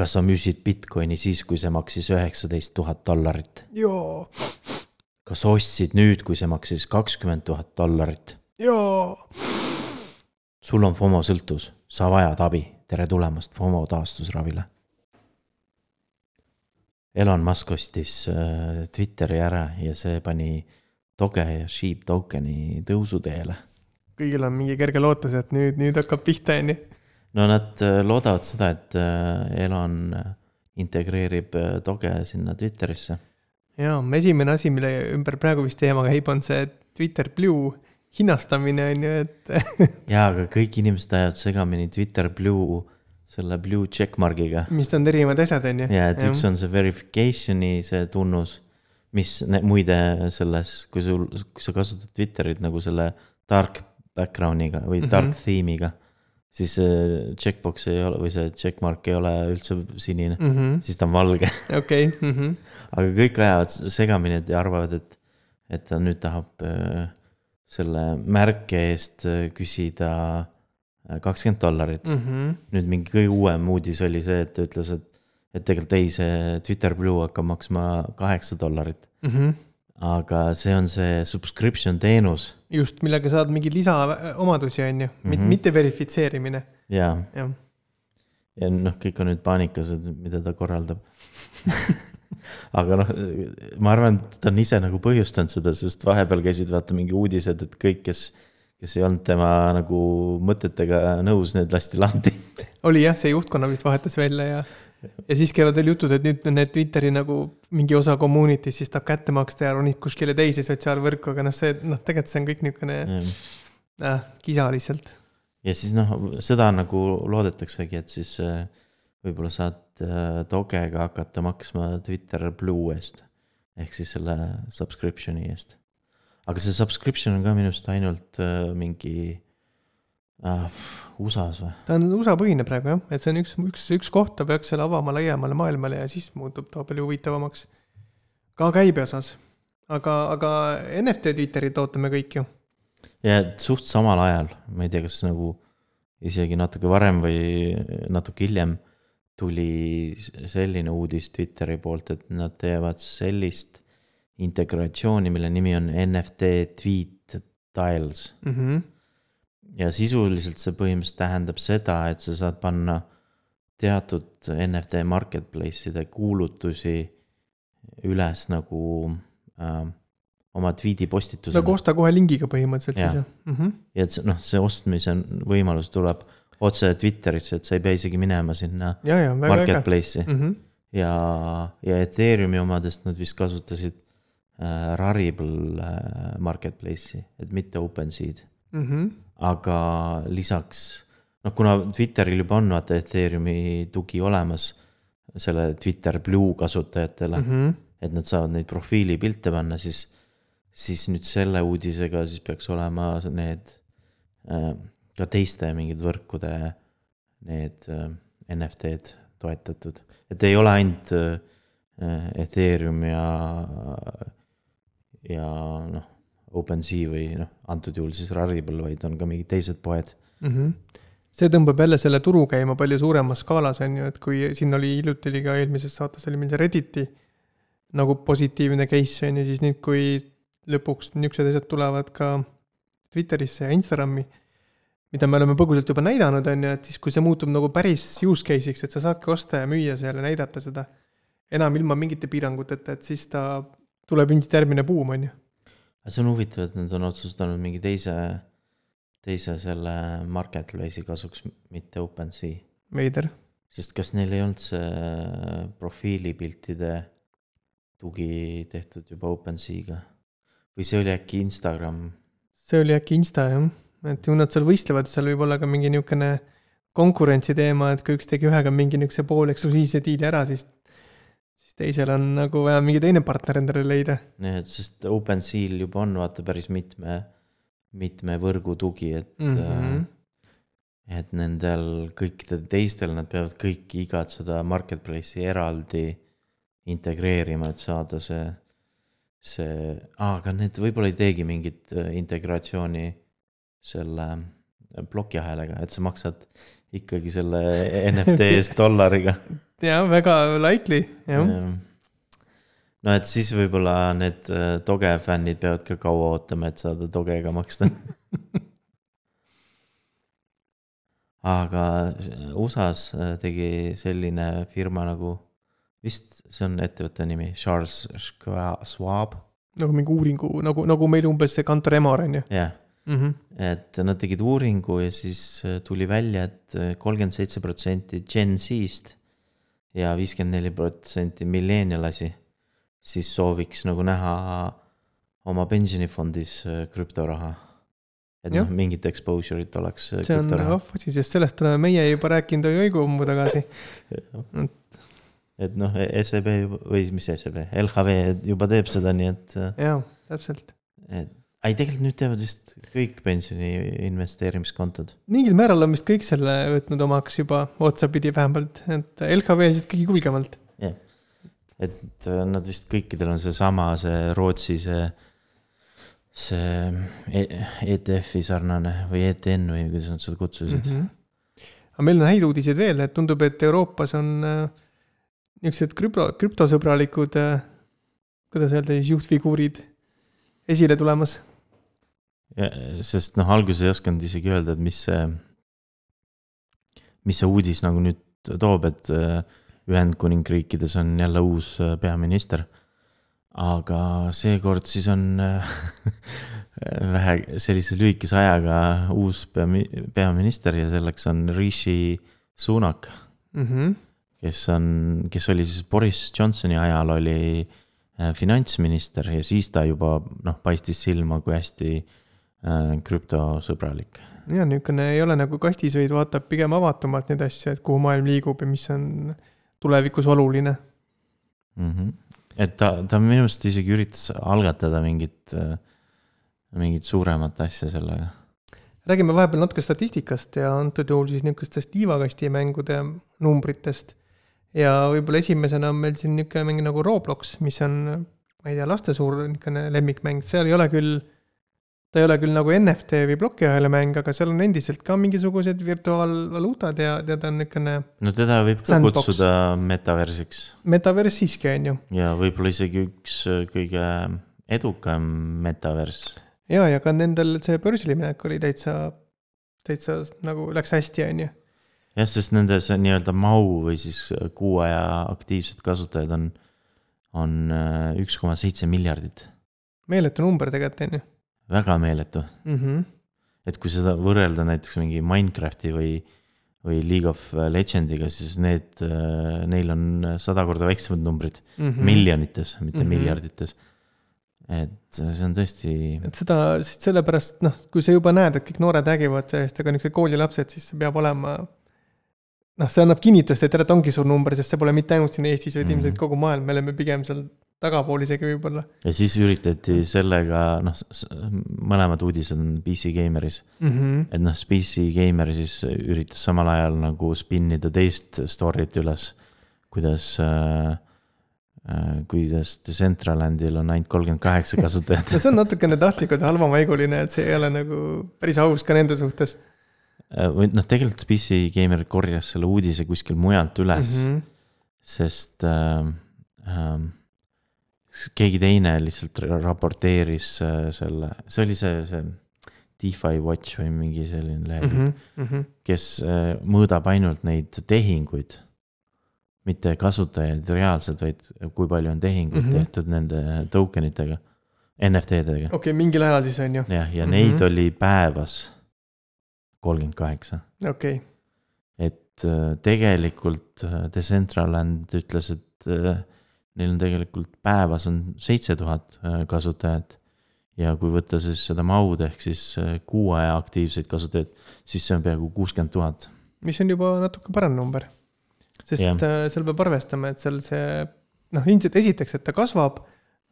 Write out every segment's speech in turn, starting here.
kas sa müüsid Bitcoini siis, kui see maksis üheksateist tuhat dollarit? jaa, kas sa ostsid nüüd, kui see maksis kakskümmend tuhat dollarit? jaa. sul on FOMO sõltuvus, sa vajad abi, tere tulemast FOMO taastusravile. Elon Musk ostis äh, Twitteri ära ja see pani Doge ja Sheep tokeni tõusuteele. kõigil on mingi kerge lootus, et nüüd, nüüd hakkab pihta, on ju. No nad äh, loodavad seda, et äh, Elon integreerib Doge sinna Twitterisse. jaa, esimene asi, mille ümber praegu vist teema käib, on see Twitter Blue hinnastamine, on ju, et jaa, aga kõik inimesed ajavad segamini Twitter Blue selle blue checkmark'iga. mis on erinevad asjad, on ju. ja, et üks on see verification'i see tunnus, mis muide selles, kui sul, kui sa kasutad Twitterit nagu selle dark background'iga või dark mm -hmm. theme'iga, siis see checkbox ei ole või see checkmark ei ole üldse sinine mm, -hmm. siis ta on valge. okei. Mhm. aga kõik ajavad segamini ja arvavad, et, et ta nüüd tahab äh, selle märke eest äh, küsida äh, kakskümmend dollarit mm. -hmm. nüüd mingi kõige uuem uudis oli see, et ta ütles, et, et tegelikult ei, see Twitter Blue hakkab maksma kaheksa dollarit mm. -hmm. Aga see on see subscription teenus. just, millega saad mingeid lisaomadusi, on ju mm, -hmm. mitte verifitseerimine. ja, ja., ja noh, kõik on nüüd paanikas, et mida ta korraldab aga noh, ma arvan, et ta on ise nagu põhjustanud seda, sest vahepeal käisid vaata mingi uudised, et kõik, kes kes ei olnud tema nagu mõtetega nõus, need lasti lahti. oli jah, see juhtkonna vist vahetas välja ja, ja siis käivad veel jutud, et nüüd need Twitteri nagu mingi osa community's siis tahab kätte maksta ja ronib kuskile teise sotsiaalvõrku, aga noh, see noh, tegelikult see on kõik niisugune äh, kisa lihtsalt. ja siis noh, seda nagu loodetaksegi, et siis äh, võib-olla saad äh, Dogega hakata maksma Twitter Blue eest ehk siis selle subscription'i eest aga see subscription on ka minu arust ainult äh, mingi äh, USA-s või? ta on USA põhine praegu jah, et see on üks, üks, üks koht, ta peaks selle avama laiemale maailmale ja siis muutub ta palju huvitavamaks. ka käibe osas. aga, aga NFT Twitterit ootame kõik ju. ja suht samal ajal, ma ei tea, kas nagu isegi natuke varem või natuke hiljem tuli selline uudis Twitteri poolt, et nad teevad sellist integratsiooni, mille nimi on NFT Tweet Tiles mm. -hmm. Ja sisuliselt see põhimõtteliselt tähendab seda, et sa saad panna teatud NFT marketplace'ide kuulutusi üles nagu äh, oma tweet'i postitusena. nagu osta kohe lingiga põhimõtteliselt ja. siis jah mm -hmm.? ja et noh, see ostmise võimalus tuleb otse Twitterisse, et sa ei pea isegi minema sinna ja, ja, marketplace'i mm. -hmm. ja, ja Ethereumi omadest nad vist kasutasid äh, Rarible äh, marketplace'i, et mitte OpenSea'd mm. -hmm. aga lisaks, noh, kuna Twitteril juba on vaata Ethereumi tugi olemas selle Twitter Blue kasutajatele mm, -hmm. et nad saavad neid profiilipilte panna, siis, siis nüüd selle uudisega siis peaks olema need äh, ka teiste mingid võrkude need äh, NFT-d toetatud, et ei ole ainult äh, Ethereum ja ja noh, OpenSea või noh, antud juhul siis Rarible, vaid on ka mingid teised poed mm. -hmm. see tõmbab jälle selle turu käima palju suuremas skaalas, on ju, et kui siin oli hiljuti oli ka eelmises saates oli meil see Redditi nagu positiivne case on ju, siis nüüd, kui lõpuks niisugused asjad tulevad ka Twitterisse ja Instagrami, mida me oleme põgusalt juba näidanud, on ju, et siis, kui see muutub nagu päris use case'iks, et sa saadki osta ja müüa seal ja näidata seda enam ilma mingite piiranguteta, et siis ta tuleb ilmselt järgmine buum, on ju. See on huvitav, et nad on otsustanud mingi teise, teise selle marketplace'i kasuks, mitte OpenSea. veider. sest kas neil ei olnud see profiilipiltide tugi tehtud juba OpenSea'ga või see oli äkki Instagram? see oli äkki Insta jah, et ju nad seal võistlevad, seal võib olla ka mingi niisugune konkurentsi teema, et kui üks tegi ühega mingi niisuguse pooleksklusiivse diili ära, siis teisel on nagu vaja mingi teine partner endale leida. jah, et sest OpenSeal juba on vaata päris mitme, mitme võrgu tugi, et mm. -hmm. et nendel kõikidel teistel, nad peavad kõiki igat seda marketplace'i eraldi integreerima, et saada see, see ah,, aga need võib-olla ei teegi mingit äh, integratsiooni selle plokiahelaga, et sa maksad ikkagi selle NFT eest dollariga jaa, väga likely, jah. no et siis võib-olla need äh, Doge fännid peavad ka kaua ootama, et saada Dogega maksta. aga USA-s äh, tegi selline firma nagu, vist see on ettevõtte nimi, Charles Schwa- Schwab, nagu mingi uuringu, nagu, nagu meil umbes see Kantar Emor on ju jah. mm. -hmm. et nad tegid uuringu ja siis äh, tuli välja et kolmkümmend seitse protsenti Gen Z-st ja viiskümmend neli protsenti millennialasi siis sooviks nagu näha oma pensionifondis äh, krüptoraha. et Jah. noh, mingit exposure'it oleks äh, see on vahva asi, sest sellest oleme meie juba rääkinud õigu ammu tagasi. et noh, SEB juba või mis SEB, LHV juba teeb seda, nii et, jaa, täpselt. et ei, tegelikult nüüd teevad vist kõik pensioni investeerimiskontod. mingil määral on vist kõik selle võtnud omaks juba otsapidi vähemalt, et LHV lihtsalt kõige julgemalt. jah, et äh, nad vist kõikidel on seesama, see Rootsi see, see e ETF-i sarnane või ETN või kuidas nad seda kutsusid mm. -hmm. aga meil on häid uudiseid veel, et tundub, et Euroopas on äh, niisugused krüpto, krüptosõbralikud äh,, kuidas öelda siis, juhtfiguurid esile tulemas. Sest noh, alguses ei osanud isegi öelda, et mis see, mis see uudis nagu nüüd toob, et äh, Ühendkuningriikides on jälle uus äh, peaminister. aga seekord siis on äh, vähe sellise lühikese ajaga uus peami-, peaminister ja selleks on Rishi Sunak, Mm -hmm. kes on, kes oli siis Boris Johnsoni ajal oli finantsminister ja siis ta juba noh, paistis silma kui hästi äh, krüptosõbralik. ja niisugune ei ole nagu kastis, vaid vaatab pigem avatumalt neid asju, et kuhu maailm liigub ja mis on tulevikus oluline. mm. -hmm. et ta, ta minu meelest isegi üritas algatada mingit, mingit suuremat asja sellega. räägime vahepeal natuke statistikast ja antud juhul siis niisugustest liivakastimängude numbritest. ja võib-olla esimesena on meil siin niisugune mäng nagu Roblox, mis on, ma ei tea, laste suur niisugune lemmikmäng, seal ei ole küll, ta ei ole küll nagu NFT või plokiahela mäng, aga seal on endiselt ka mingisugused virtuaalvaluutad ja, ja ta on niisugune no teda võib ka Sandbox. kutsuda metaversiks metaverse siiski, on ju. ja võib-olla isegi üks äh, kõige edukam metavers. ja, ja ka nendel see börsile minek oli täitsa, täitsa nagu läks hästi, on ju. jah, sest nende see nii-öelda MAU või siis kuu aja aktiivsed kasutajad on, on äh, üks koma seitse miljardit, meeletu number tegelikult, on ju väga meeletu. mm. -hmm. et kui seda võrrelda näiteks mingi Minecrafti või, või League of Legendiga, siis need, neil on sada korda väiksemad numbrid mm, Mm -hmm. miljonites, mitte mm. -hmm. miljardites. et see on tõesti, et seda sellepärast noh, kui sa juba näed, et kõik noored räägivad sellest, aga niisugused koolilapsed, siis see peab olema. noh, see annab kinnitust, et tegelikult ongi suur number, sest see pole mitte ainult siin Eestis, vaid Mhm. ilmselt kogu maailm, me oleme pigem seal tagapool isegi võib-olla ja siis üritati sellega, noh, mõlemad uudised on PC Gameris. mm. -hmm. et noh, PC Gamer siis üritas samal ajal nagu spinnida teist story't üles, kuidas äh, äh, kuidas Decentralandil on ainult kolmkümmend kaheksa kasutajat no see on natukene tahtlikult halvamaiguline, et see ei ole nagu päris aus ka nende suhtes või noh, tegelikult PC Gamer korjas selle uudise kuskil mujalt üles mm, mm. -hmm. -hmm. sest äh, äh, keegi teine lihtsalt ra- raporteeris äh, selle, see oli see, see DeFi Watch või mingi selline lehekülg mm, Mm -hmm. kes äh, mõõdab ainult neid tehinguid, mitte kasutajaid reaalselt, vaid kui palju on tehinguid mm Mhm. -hmm. tehtud nende token itega, NFT-dega. okei okay,, mingil ajal siis on ju, jah, ja Mhm. neid oli päevas kolmkümmend kaheksa, okei okay.. et äh, tegelikult Decentraland ütles, et neil on tegelikult päevas on seitse tuhat äh, kasutajat. ja kui võtta siis seda mahud ehk siis äh, kuu aja aktiivseid kasutajaid, siis see on peaaegu kuuskümmend tuhat mis on juba natuke parem number. sest Jah. yeah. seal peab arvestama, et seal see noh, ilmselt esiteks, et ta kasvab,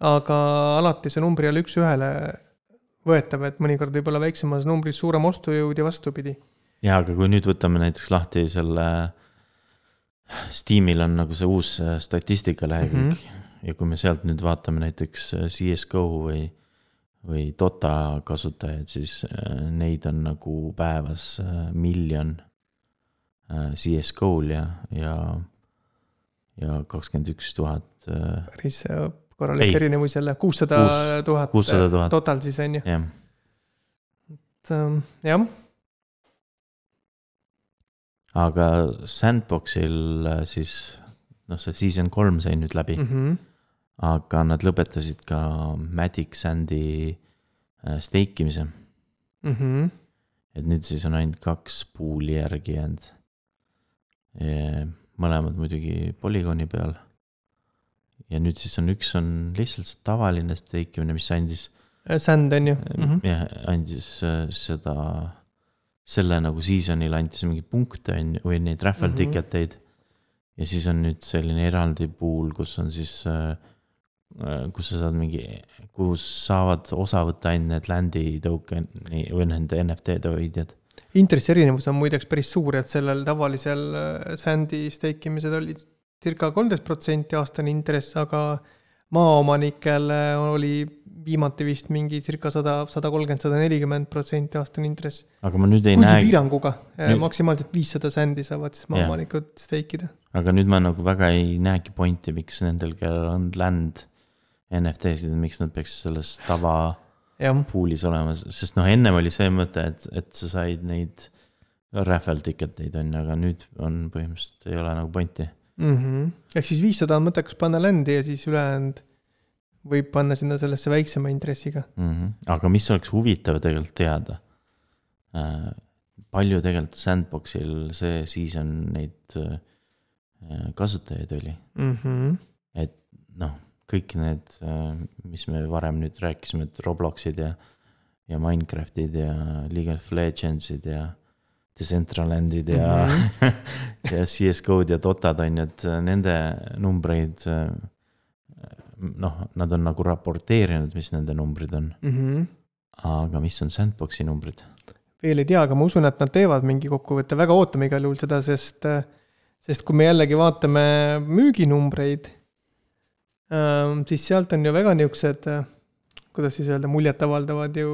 aga alati see number ei ole üks-ühele võetav, et mõnikord võib olla väiksemas numbris suurem ostujõud ja vastupidi. jaa, aga kui nüüd võtame näiteks lahti selle, Steamil on nagu see uus äh, statistika lehekülg mm -hmm. ja kui me sealt nüüd vaatame näiteks äh, CSGO või, või Dota kasutajaid, siis äh, neid on nagu päevas miljon CSGO-l ja, ja ja kakskümmend üks tuhat. päris korralik erinevus jälle, kuussada Kuus- tuhat. kuussada tuhat. total siis on ju, jah, et ähm, jah, aga Sandboxil äh, siis noh, see season kolm sai nüüd läbi mm, mm -hmm. aga nad lõpetasid ka Matic Sandi äh, steikimise, Mm -hmm. et nüüd siis on ainult kaks pool'i järgi jäänud. mõlemad muidugi polügooni peal. ja nüüd siis on üks on lihtsalt see tavaline steikimine, mis andis Sand on ju mm -hmm. jah, andis äh, seda, selle nagu season'il andis mingeid punkte on ju, või neid raffle Mhm. ticket eid. ja siis on nüüd selline eraldi pool, kus on siis, kus sa saad mingi, kus saavad osa võtta ainult need land'i token'i või nende NFT-de hoidjad. intressi erinevus on muideks päris suur, et sellel tavalisel äh, Sandi steikimisel oli circa kolmteist protsenti aastane intress, aga maaomanikel äh, oli viimati vist mingi circa sada, sada kolmkümmend, sada nelikümmend protsenti aastane intress. aga ma nüüd ei kuigi näe, piiranguga, Nüüd- maksimaalselt viissada sändi saavad siis maaomanikud steikida. aga nüüd ma nagu väga ei näegi pointi, miks nendel, kellel on land NFT-sid, miks nad peaks selles tava pool'is olema, sest noh, ennem oli see mõte, et, et sa said neid raffle ticket eid on ju, aga nüüd on põhimõtteliselt ei ole nagu pointi. Mhm. ehk siis viissada on mõttekas panna ländi ja siis ülejäänud võib panna sinna sellesse väiksema intressiga. mm. -hmm. aga mis oleks huvitav tegelikult teada äh,. palju tegelikult Sandboxil see season neid äh, kasutajaid oli, Mhm. et noh, kõik need, mis me varem nüüd rääkisime, et Robloxid ja, ja Minecraftid ja League of Legendsid ja Decentralandid ja mm, -hmm. ja CS GO-d ja Dotad on ju, et nende numbreid. noh, nad on nagu raporteerinud, mis nende numbrid on, Mhm. aga mis on Sandboxi numbrid? veel ei tea, aga ma usun, et nad teevad mingi kokkuvõtte, väga ootame igal juhul seda, sest, sest kui me jällegi vaatame müüginumbreid, siis sealt on ju väga niisugused, kuidas siis öelda, muljetavaldavad ju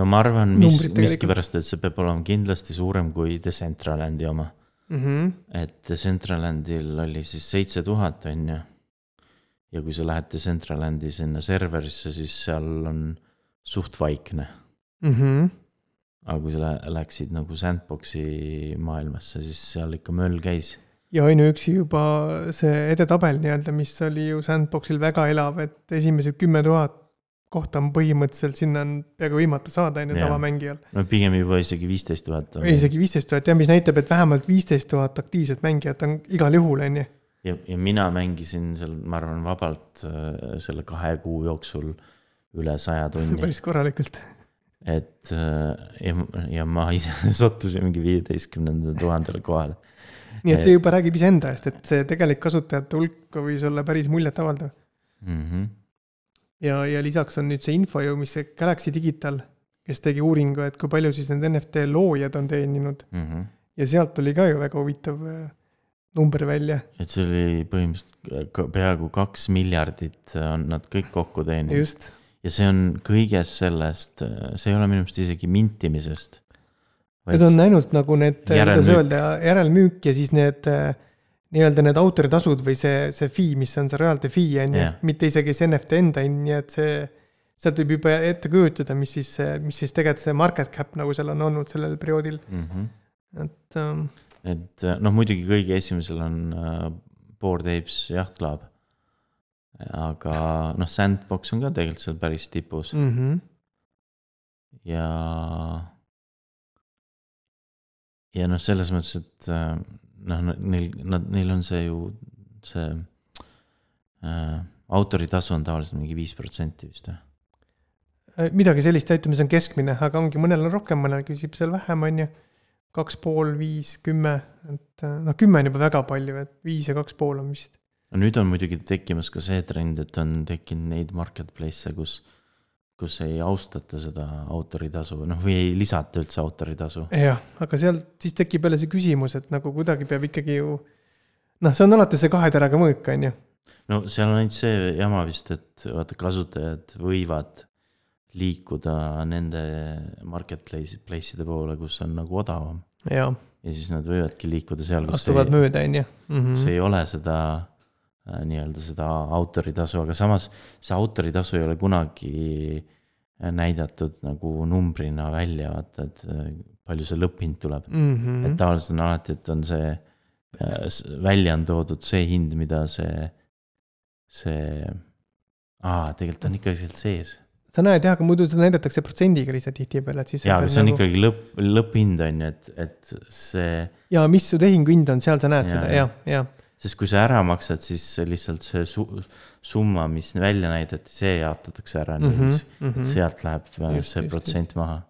no ma arvan, mis miskipärast, et see peab olema kindlasti suurem kui Decentralandi oma. mm. -hmm. et Decentralandil oli siis seitse tuhat, on ju. ja kui sa lähed Decentralandi sinna serverisse, siis seal on suht vaikne. Mm -hmm. aga kui sa lä- läksid nagu sandbox'i maailmasse, siis seal ikka möll käis. ja ainuüksi juba see edetabel nii-öelda, mis oli ju Sandboxil väga elav, et esimesed kümme tuhat kohta on põhimõtteliselt, sinna on peaaegu võimatu saada, on ju, tavamängijal. no pigem juba isegi viisteist tuhat. isegi viisteist tuhat jah, mis näitab, et vähemalt viisteist tuhat aktiivset mängijat on igal juhul, on ju. ja, ja mina mängisin seal, ma arvan, vabalt äh, selle kahe kuu jooksul üle saja tunni. päris korralikult. et äh, ja, ja ma ise sattusin mingi viieteistkümnendale tuhandele kohale. nii et see juba räägib iseenda eest, et see tegelik kasutajate hulk võis olla päris muljetavaldav. Mm -hmm. ja, ja lisaks on nüüd see info ju, mis see Galaxy Digital, kes tegi uuringu, et kui palju siis need NFT loojad on teeninud Mm -hmm. ja sealt tuli ka ju väga huvitav äh, number välja, et see oli põhimõtteliselt peaaegu kaks miljardit on nad kõik kokku teeninud. ja see on kõigest sellest, see ei ole minu meelest isegi mintimisest. Need on ainult nagu need, kuidas öelda, järelmüük ja siis need äh, nii-öelda need autoritasud või see, see fee, mis on see royalty fee on ju Jah., mitte isegi see NFT enda hind, nii et see, sealt võib juba ette kujutada, mis siis, mis siis tegelikult see market cap nagu seal on olnud sellel perioodil, mm. -hmm. et ähm, et noh, muidugi kõige esimesel on äh, Bored Apes Yacht Club. aga noh, Sandbox on ka tegelikult seal päris tipus mm. -hmm. ja. ja noh, selles mõttes, et äh, noh, neil, nad, neil on see ju see äh, autoritasu on tavaliselt mingi viis protsenti vist või? Äh, midagi sellist, ütleme, see on keskmine, aga ongi, mõnel on rohkem, mõnel küsib seal vähem, on ju. kaks pool, viis, kümme, et äh, noh, kümme on juba väga palju, et viis ja kaks pool on vist. no nüüd on muidugi tekkimas ka see trend, et on tekkinud neid marketplace'e, kus, kus ei austata seda autoritasu, noh või ei lisata üldse autoritasu. jah, aga seal siis tekib jälle see küsimus, et nagu kuidagi peab ikkagi ju noh, see on alati see kahe teraga mõõk, on ju. no seal on ainult see jama vist, et vaata, kasutajad võivad liikuda nende marketplace, place'ide poole, kus on nagu odavam. ja siis nad võivadki liikuda seal, kus astuvad ei, mööda, on ju. Mhm. kus ei ole seda nii-öelda seda autoritasu, aga samas see autoritasu ei ole kunagi äh, näidatud nagu numbrina välja, vaata, et äh, palju see lõpphind tuleb. Mhm. et tavaliselt on alati, et on see, välja on toodud see hind, mida see, see, aa, tegelikult on ikka seal sees. sa näed jah, aga muidu seda näidatakse protsendiga lihtsalt tihtipeale, et siis. jaa, aga see on ikkagi lõpp, lõpphind on ju, et, et see, ja mis su tehinguhind on, seal sa näed Jaa, seda jah. ja, ja sest kui sa ära maksad, siis lihtsalt see su-, summa, mis välja näidati, see jaotatakse ära Mhm, niiviisi, mhm. et sealt läheb äh, Just, see just, protsent maha.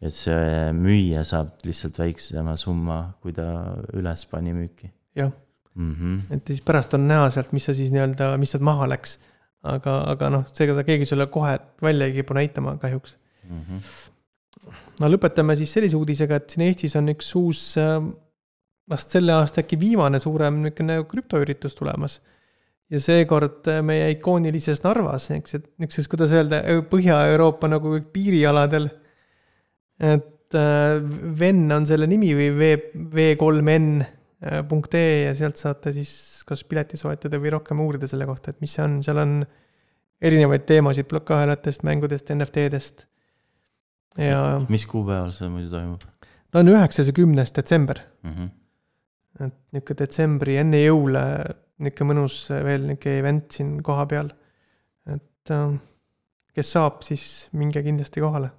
et see müüja saab lihtsalt väiksema summa, kui ta üles pani müüki jah, mm. -hmm. et siis pärast on näha sealt, mis sa siis nii-öelda, mis sealt maha läks. aga, aga noh, seega keegi sulle kohe välja ei kipu näitama kahjuks. Mm -hmm. no lõpetame siis sellise uudisega, et siin Eestis on üks uus, vast selle aasta äkki viimane suurem niisugune krüptoüritus tulemas. ja seekord äh, meie ikoonilises Narvas, eks, et niisuguses, kuidas öelda, Põhja-Euroopa nagu piirialadel. et äh, Venn on selle nimi või V, V3N äh, punkt ee ja sealt saate siis kas pileti soetada või rohkem uurida selle kohta, et mis see on, seal on erinevaid teemasid plokaahelatest, mängudest, NFT-dest. ja mis kuupäeval see muidu toimub ta on üheksas ja kümnes detsember, mm? -hmm. Et niisugune detsembri enne jõule niisugune mõnus veel niisugune event siin kohapeal. et äh, kes saab, siis minge kindlasti kohale.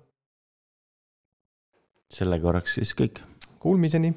selle korraks siis kõik. Kuulmiseni